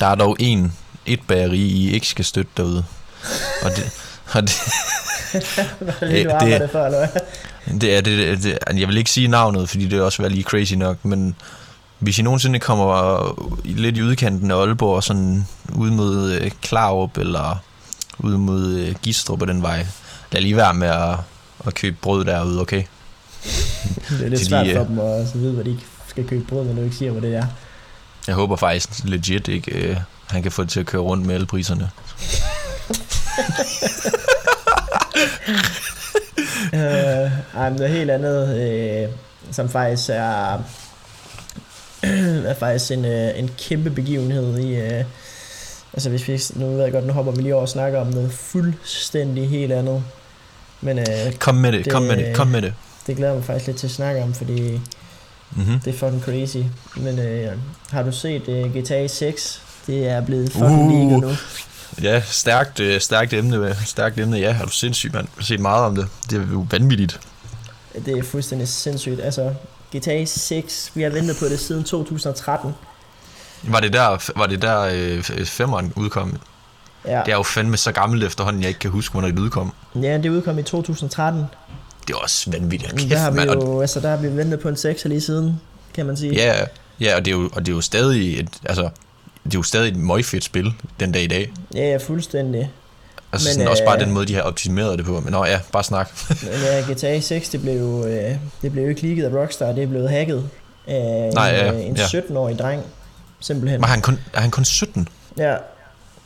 Der er dog en, et bageri, I ikke skal støtte derude. Og det, og det, Var det lige, du det- for, eller hvad? Det er det, det, jeg vil ikke sige navnet, fordi det er også være lige crazy nok, men hvis I nogensinde kommer lidt i udkanten af Aalborg, sådan ud mod øh, Klarup eller ud mod øh, Gistrup og den vej, lad lige være med at, at købe brød derude, okay? Det er lidt Til de, svært øh, for dem at så vide, hvad de skal købe brød, når du ikke siger, hvad det er. Jeg håber faktisk legit ikke, han kan få det til at køre rundt med alle priserne. øh, ej, men noget helt andet, øh, som faktisk er, er faktisk en, øh, en kæmpe begivenhed i, øh, altså hvis vi, nu ved jeg godt, nu hopper vi lige over og snakker om noget fuldstændig helt andet, men øh, Kom med det, Det- kom med det, kom med det. det glæder jeg mig faktisk lidt til at snakke om, fordi Mm-hmm. det er fucking crazy. Men øh, har du set øh, GTA 6? Det er blevet fucking Uh. nu. Ja, stærkt, øh, stærkt emne, stærkt emne, ja, har du sindssygt, mand. Jeg har set meget om det. Det er jo vanvittigt. Det er fuldstændig sindssygt. Altså, GTA 6, vi har ventet på det siden 2013. Var det der, var det der øh, femmeren udkom? Ja, Det er jo fandme så gammelt efterhånden, jeg ikke kan huske, hvornår det udkom. ja det udkom i 2013. Det er også vanvittigt. Kæft, der har vi jo, altså der har vi ventet på en 6 lige siden, kan man sige. Ja, ja og, det er jo, og det er jo stadig et, altså, det er jo stadig et møgfedt spil den dag i dag. Ja, ja, fuldstændig. Altså Men, sådan, også bare øh, den måde, de har optimeret det på. Men nå ja, bare snak. Men ja, GTA 6, det blev, jo, øh, det blev jo ikke leaget af Rockstar, det er blevet hacket af Nej, en, ja, øh, en ja. 17-årig dreng. Simpelthen. Men er han kun, er han kun 17? Ja, det er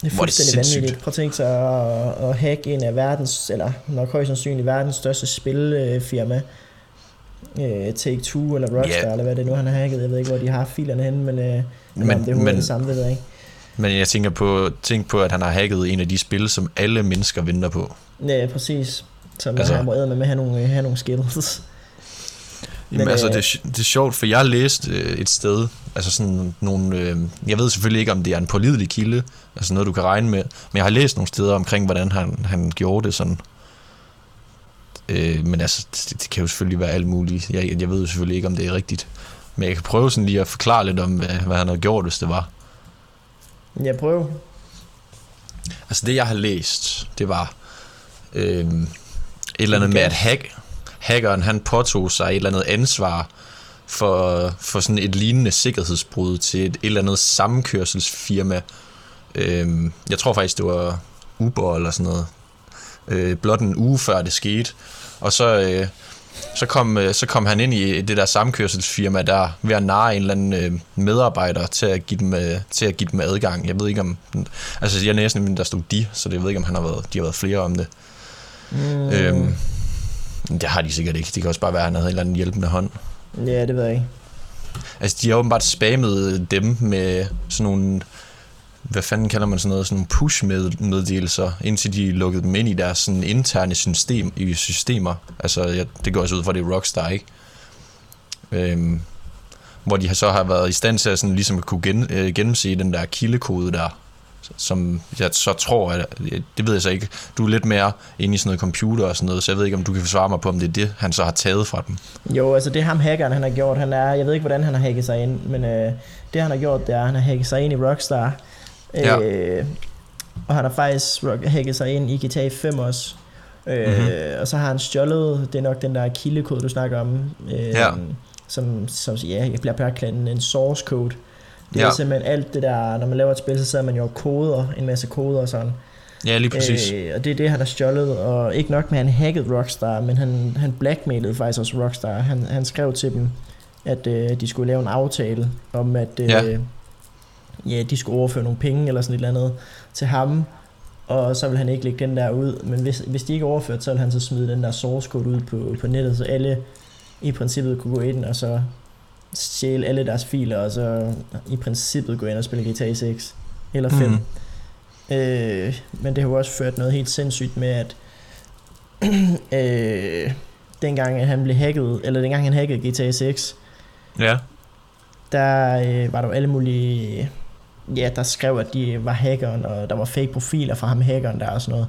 det fuldstændig sindssygt. vanvittigt. Prøv at tænke sig at, at hacke en af verdens, eller nok højst sandsynligt verdens største spilfirma. Øh, Take-Two eller Rockstar, Ja. eller hvad det nu han har hacket. Jeg ved ikke, hvor de har filerne henne, men, øh, men, om det er men- det samme, det ved jeg ikke. Men jeg tænker på, tænk på, at han har hacket en af de spil, som alle mennesker venter på. Ja, præcis. Så man Altså- han må æde med at have nogle, have nogle skills. Jamen, Men, altså, øh, det, er- det er sjovt, for jeg har læst øh, et sted, altså sådan nogle, øh, jeg ved selvfølgelig ikke, om det er en pålidelig kilde, altså noget, du kan regne med, men jeg har læst nogle steder omkring, hvordan han, han gjorde det sådan. Øh, men altså, det, det kan jo selvfølgelig være alt muligt. Jeg, jeg ved jo selvfølgelig ikke, om det er rigtigt. Men jeg kan prøve sådan lige at forklare lidt om, hvad, hvad han har gjort, hvis det var. Ja, prøv. Altså det, jeg har læst, det var øh, et eller andet med, at hack, hackeren han påtog sig et eller andet ansvar for, for sådan et lignende sikkerhedsbrud til et, et eller andet sammenkørselsfirma. Øh, jeg tror faktisk, det var Uber eller sådan noget. Øh, blot en uge før det skete. Og så, øh, så, kom, øh, så kom han ind i det der sammenkørselsfirma der ved at narre en eller anden øh, medarbejder til at, give dem, øh, til at give dem adgang. Jeg ved ikke om... Altså jeg næsten nemlig, der stod de, så jeg ved ikke om han har været, de har været flere om det. Mm, Øhm, det har de sikkert ikke. Det kan også bare være, at han havde en eller anden hjælpende hånd. Ja, det ved jeg ikke. Altså, de har åbenbart spammet dem med sådan nogle, hvad fanden kalder man sådan noget, sådan nogle push-meddelelser, indtil de lukkede dem ind i deres sådan interne system, i systemer. Altså, ja, det går også ud fra, det er Rockstar, ikke? Øhm, hvor de så har været i stand til at sådan, ligesom at kunne gen, øh, gennemse den der kildekode der, som jeg så tror, at, det ved jeg så ikke, du er lidt mere inde i sådan noget computer og sådan noget, så jeg ved ikke, om du kan forsvare mig på, om det er det, han så har taget fra dem. Jo, altså det ham hackeren han har gjort, han er, jeg ved ikke hvordan han har hacket sig ind, men øh, det han har gjort, det er, at han har hacket sig ind i Rockstar. Ja. Øh, og han har faktisk hacket sig ind i GTA 5 også. Øh, Mhm. mm-hmm. Og så har han stjålet, det er nok den der kildekode, du snakker om. Øh, Ja. Som, som ja, jeg bliver pærklædt en source code. Det er Ja. simpelthen alt det der, når man laver et spil, så sidder man jo og koder, en masse koder og sådan. Ja, lige præcis. Øh, og det er det, han har stjålet, og ikke nok med, at han hackede Rockstar, men han, han blackmailede faktisk også Rockstar. Han, han skrev til dem, at øh, de skulle lave en aftale om, at øh, Ja. Ja. de skulle overføre nogle penge eller sådan et eller andet til ham, og så vil han ikke lægge den der ud. Men hvis, hvis de ikke overførte, så vil han så smide den der source code ud på, på nettet, så alle i princippet kunne gå ind og så stjæle alle deres filer, og så i princippet gå ind og spille GTA 6 eller 5. Mm. Mm. Øh, men det har jo også ført noget helt sindssygt med, at øh, dengang han blev hacket, eller dengang han hackede GTA 6, Ja. der øh, var der jo alle mulige, ja, der skrev, at de var hackeren, og der var fake profiler fra ham hackeren der og sådan noget.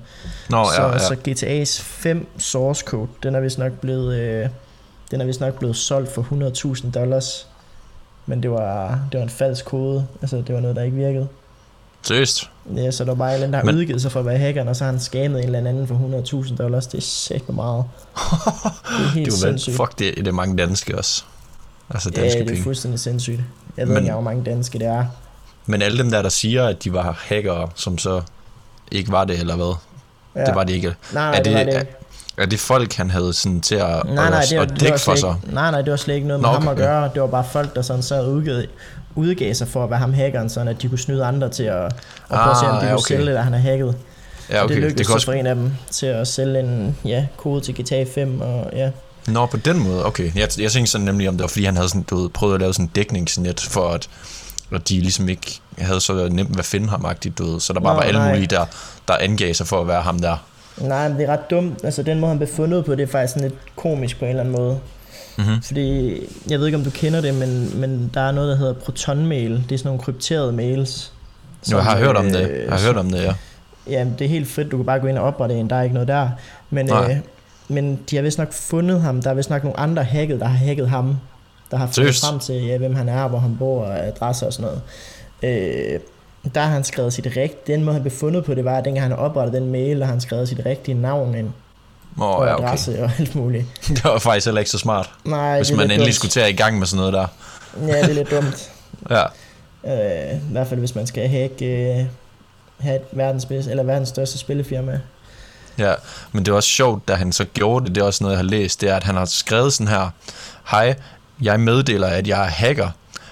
Nå, så, ja, ja. så GTA's 5 source code, den er vist nok blevet, øh, den er vist nok blevet solgt for 100.000 dollars. Men det var, det var en falsk kode, altså det var noget, der ikke virkede. Seriøst? Ja, så der var bare en eller anden, der har Men- udgivet sig for at være hackeren, og så har han scannet en eller anden for 100.000 dollars. Det er sæt meget. Det er helt Det er sindssygt. fuck, det, det er mange danske også. Altså ja, danske det er penge. fuldstændig sindssygt. Jeg ved Men- ikke hvor mange danske det er. Men alle dem der, der siger, at de var hackere, som så ikke var det, eller hvad? Ja. Det var de ikke. Nej, er det, det- det er- ikke. Er det folk, han havde sådan til at, Nej, nej, at, det var, at det dække var for sig? ikke, nej, nej, det var slet ikke noget med Nå, ham at gøre. Det var bare folk, der sådan sad og udgav, sig for at være ham hackeren, sådan at de kunne snyde andre til at, at prøve at se, om de Ah, ja, kunne okay. sælge det, der han har hacket. Ja, okay. det Det, lykkedes det så kan også... for en af dem til at sælge en ja, kode til GTA 5, og ja. Nå, på den måde, okay. Jeg, jeg tænkte sådan nemlig, om det var, fordi han havde sådan, du ved, prøvet at lave sådan en dækningsnet, for at, at de ligesom ikke havde så nemt ved at finde ham, agtigt, du ved. Så der bare Nå, var alle nej. mulige, der, der angav sig for at være ham der. Nej, men det er ret dumt. Altså, den måde, han blev fundet på, det er faktisk sådan lidt komisk på en eller anden måde. Mm-hmm. Fordi, jeg ved ikke, om du kender det, men, men der er noget, der hedder Proton-mail. Det er sådan nogle krypterede mails. Jo, jeg har hørt om det. øh, Jeg har hørt om det, ja. Ja, det er helt frit. Du kan bare gå ind og oprette en. Der er ikke noget der. Men, Nej. øh, men de har vist nok fundet ham. Der er vist nok nogle andre hacket, der har hacket ham. Der har fundet Seriøst? frem til, ja, hvem han er, hvor han bor, og adresse og sådan noget. Øh, der har han skrevet sit rigtige... Den måde, han blev fundet på, det var, at dengang han oprettede den mail, har han skrevet sit rigtige navn ind. Og ja, okay. adresse og alt muligt. Det var faktisk heller ikke så smart, Nej, hvis man endelig dumt. skulle til at i gang med sådan noget der. Ja, det er lidt dumt. Ja. Øh, I hvert fald, hvis man skal hacke, øh, have et verdens, bedste, eller verdens største spillefirma. Ja, men det er også sjovt, da han så gjorde det, det er også noget, jeg har læst, det er, at han har skrevet sådan her, hej, jeg meddeler, at jeg er hacker,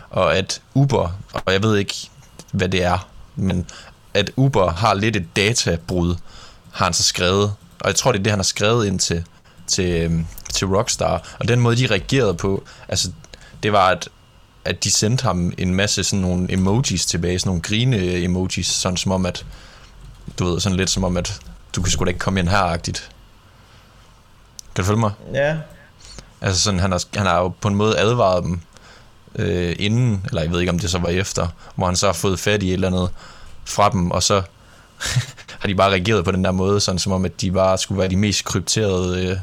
og at Uber, og jeg ved ikke, hvad det er, men at Uber har lidt et databrud, har han så skrevet, og jeg tror, det er det, han har skrevet ind til, til, øhm, til Rockstar, og den måde, de reagerede på, altså, det var, at, at de sendte ham en masse sådan nogle emojis tilbage, sådan nogle grine emojis, sådan som om at, du ved, sådan lidt som om at, du kan sgu da ikke komme ind her-agtigt. Kan du følge mig? Ja, Altså sådan, han har, han har jo på en måde advaret dem øh, inden, eller jeg ved ikke, om det så var efter, hvor han så har fået fat i et eller andet fra dem, og så har de bare reageret på den der måde, sådan som om, at de bare skulle være de mest krypterede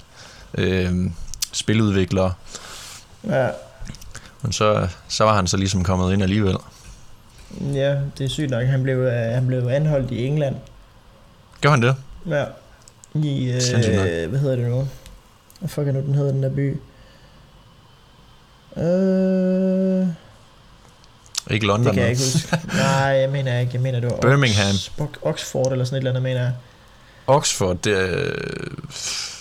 øh, øh, spiludviklere. ja. Men så, så var han så ligesom kommet ind alligevel. Ja, det er sygt nok. Han blev, øh, han blev anholdt i England. Gør han det? Ja. I, øh, hvad hedder det nu? Hvad fuck er nu, den hedder, den der by? Øh, Ikke London? det kan jeg ikke huske. Nej, jeg mener ikke. Jeg mener, det var Birmingham. Ox- Oxford eller sådan et eller andet, mener jeg. Oxford, det er...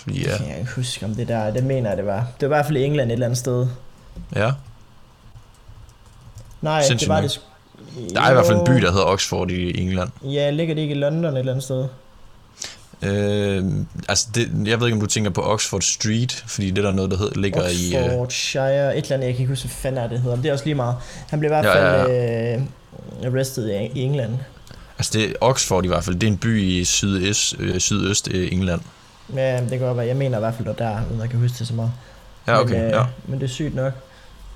Ja. Ja, kan jeg ikke huske, om det der... Det mener jeg, det var. Det var i hvert fald i England et eller andet sted. ja. Nej, Sindssygt det var det... Der er i hvert fald en by, der hedder Oxford i England. Ja, ligger det ikke i London et eller andet sted? Øh, altså, det, jeg ved ikke, om du tænker på Oxford Street, fordi det er der noget, der hedder, ligger i... Øh, Oxfordshire, et eller andet, jeg kan ikke huske, hvad fanden er det hedder, men det er også lige meget. Han blev i hvert Ja, fald ja, øh, arrested i, i England. altså, det er Oxford i hvert fald. Det er en by i sydøst, øh, sydøst øh, England. Ja, det kan godt være. Jeg mener i hvert fald, at der, uden jeg kan huske det så meget. Ja, okay, men, øh, ja. men det er sygt nok.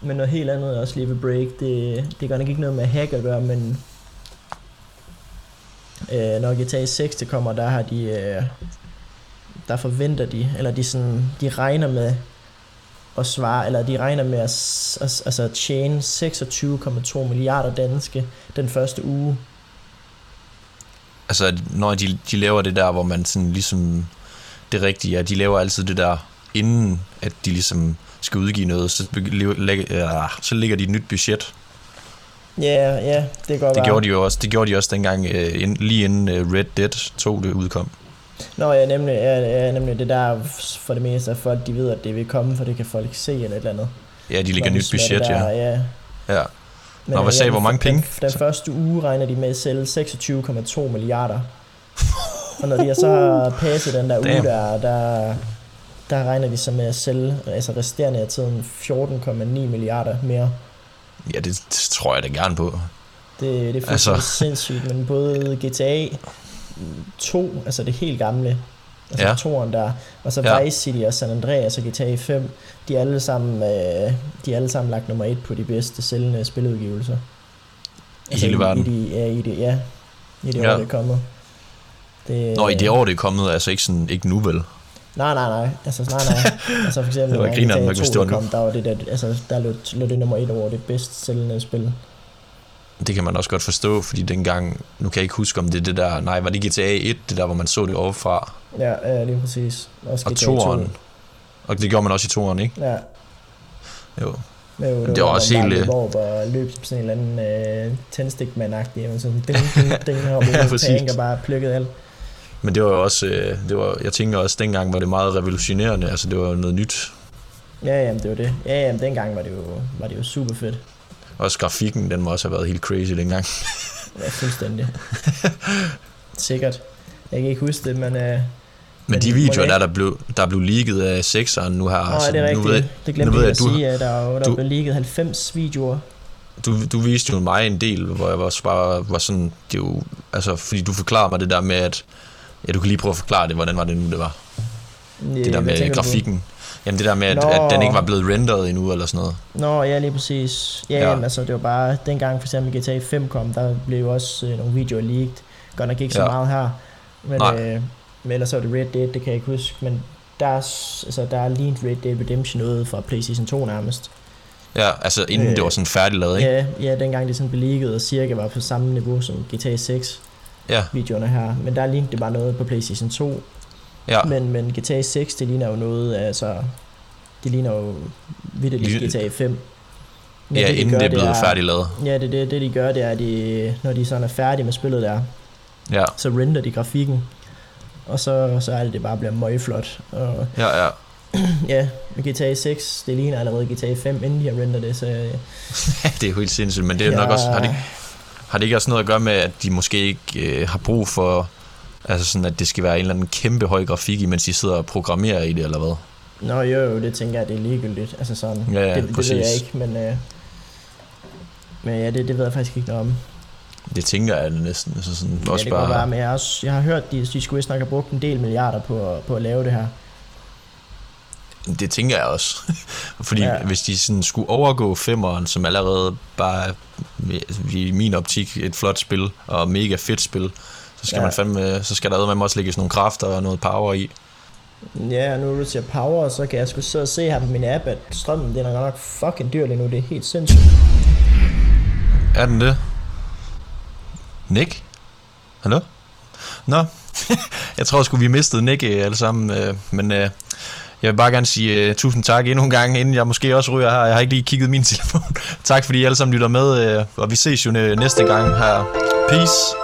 Men noget helt andet også lige ved Break, det, det gør nok ikke noget med hack at gøre, men øh, når GTA 6 det kommer, der har de, øh, der forventer de, eller de, sådan, de regner med at svare, eller de regner med at, at, altså at tjene 26,2 milliarder danske den første uge. Altså, når de, de laver det der, hvor man sådan ligesom... Det rigtige er, at de laver altid det der, inden at de ligesom skal udgive noget, så, lægger, ja, så ligger de et nyt budget. Ja, ja, det går Det gjorde de jo også, det gjorde de også dengang, øh, ind, lige inden øh, Red Dead 2 det udkom. Nå ja, nemlig, ja, ja, nemlig det der for det meste, at folk de ved, at det vil komme, for det kan folk se eller et eller andet. Ja, de ligger nyt budget, det ja. der, ja. ja. Men, Nå, hvad sagde, hvor mange penge? Den, den første uge regner de med at sælge 26,2 milliarder. Og når de så har passet den der uge Damn. der, der, der regner de så med at sælge, altså resterende af tiden, 14,9 milliarder mere. Ja, det, tror jeg da gerne på. Det, det er Altså. sindssygt, men både GTA 2, altså det helt gamle, altså Ja. toeren der, og så Ja. Vice City og San Andreas og GTA 5, de er alle sammen, øh, de er alle sammen lagt nummer et på de bedste sælgende spiludgivelser. I hele verden. I de, ja, i det, ja, i det Ja. år, det er kommet. Det, Nå, i det år, det er kommet, altså ikke, sådan, ikke nu vel? Nej, nej, nej. Altså, nej, nej. altså for eksempel, Det var grineren GTA nok, hvis 2 det var der nu. der var det der, altså, der lå, lå det nummer et over det bedst sælgende spil. Det kan man også godt forstå, fordi dengang, nu kan jeg ikke huske, om det er det der, nej, var det GTA 1, det der, hvor man så det overfra, Ja, ja lige præcis. Også og GTA 2'eren, og det gjorde man også i 2'eren, ikke? Ja, Jo. jo, Det var også helt, øh, Hvor var løb som sådan en eller anden øh, tændstikmand-agtig, og sådan ding, ding, ding, ja, præcis. tank og bare plukket alt. Men det var jo også, øh, det var, jeg tænker også, dengang var det meget revolutionerende, altså det var noget nyt. Ja, jamen, det var det. Ja, jamen, dengang var det jo, var det jo super fedt. Også grafikken, den må også have været helt crazy dengang. Ja, fuldstændig. Sikkert. Jeg kan ikke huske det, men... Øh, Men de videoer der, der blev, der blev leaget af sexeren nu her, Nå, altså, er det nu rigtigt? ved, det glemte nu ved jeg at du- sige, at der, er der du- blev ligget 90 videoer. du, du viste jo mig en del, hvor jeg også bare var sådan, det er jo, altså, fordi du forklarede mig det der med, at, ja, du kan lige prøve at forklare det, hvordan var det nu, det var, det der med tænker du grafikken. Jamen det der med, at, Nå. at den ikke var blevet renderet endnu, eller sådan noget. Nå, ja, lige præcis. Ja, Ja. ja. Jamen, altså, det var bare, dengang for eksempel GTA 5 kom, der blev jo også øh, nogle videoer leaked. Godt nok ikke så Ja. meget her. Men, Nej. øh, men ellers så var det Red Dead, det kan jeg ikke huske. Men der er, altså, der er lige Red Dead Redemption noget fra PlayStation 2 nærmest. Ja, altså inden Øh, det var sådan færdiglavet, ikke? Ja, ja, dengang det sådan blev leaget og cirka var på samme niveau som GTA 6 Ja, videoerne her. Men der lignede det bare noget på PlayStation 2. ja. Men, men GTA 6, det ligner jo noget, altså... Det ligner jo vidderligt GTA 5. Men Ja, de inden gør, det er blevet færdiglavet. Ja, det, det, det de gør, det er, at de, når de sådan er færdige med spillet der, Ja, så render de grafikken, og så, så er det, det bare bliver møgflot. Og ja, ja. ja, med GTA 6, det ligner allerede GTA 5, inden de har renderet det, så øh, det er jo helt sindssygt, men det er nok også, har det, har det ikke også noget at gøre med, at de måske ikke øh, har brug for, altså sådan, at det skal være en eller anden kæmpe høj grafik, imens de sidder og programmerer i det, eller hvad? Nå jo, jo, det tænker jeg, det er ligegyldigt. Altså sådan, Ja, ja, det, det ved jeg ikke, men, øh, Men ja, det, det ved jeg faktisk ikke noget om. Det tænker jeg næsten. Altså sådan, Ja, også det bare, være, men jeg har, også, jeg har hørt, de, de skulle vist nok have brugt en del milliarder på, på at lave det her. Det tænker jeg også. Fordi Ja. hvis de sådan skulle overgå femmeren, som allerede bare i min optik et flot spil og mega fedt spil, så skal, Ja. man fandme, så skal der med også lægges nogle kræfter og noget power i. Ja, og nu du siger power, så kan jeg sgu sidde og se her på min app, at strømmen den er godt nok fucking dyr lige nu. Det er helt sindssygt. Er den det? Nick? Hallo? Nå, jeg tror sgu, vi mistede Nick øh, alle sammen, øh, men øh, jeg vil bare gerne sige uh, tusind tak endnu en gang, inden jeg måske også ryger her. Jeg har ikke lige kigget min telefon. tak fordi I alle sammen lytter med, uh, og vi ses jo øh, næste gang her. Peace!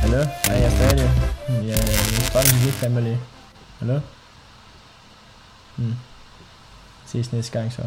Hallo? Ja, jeg er stadig. Hmm, jeg er strømmen gik family. Hallo? Mm. Ses næste gang så.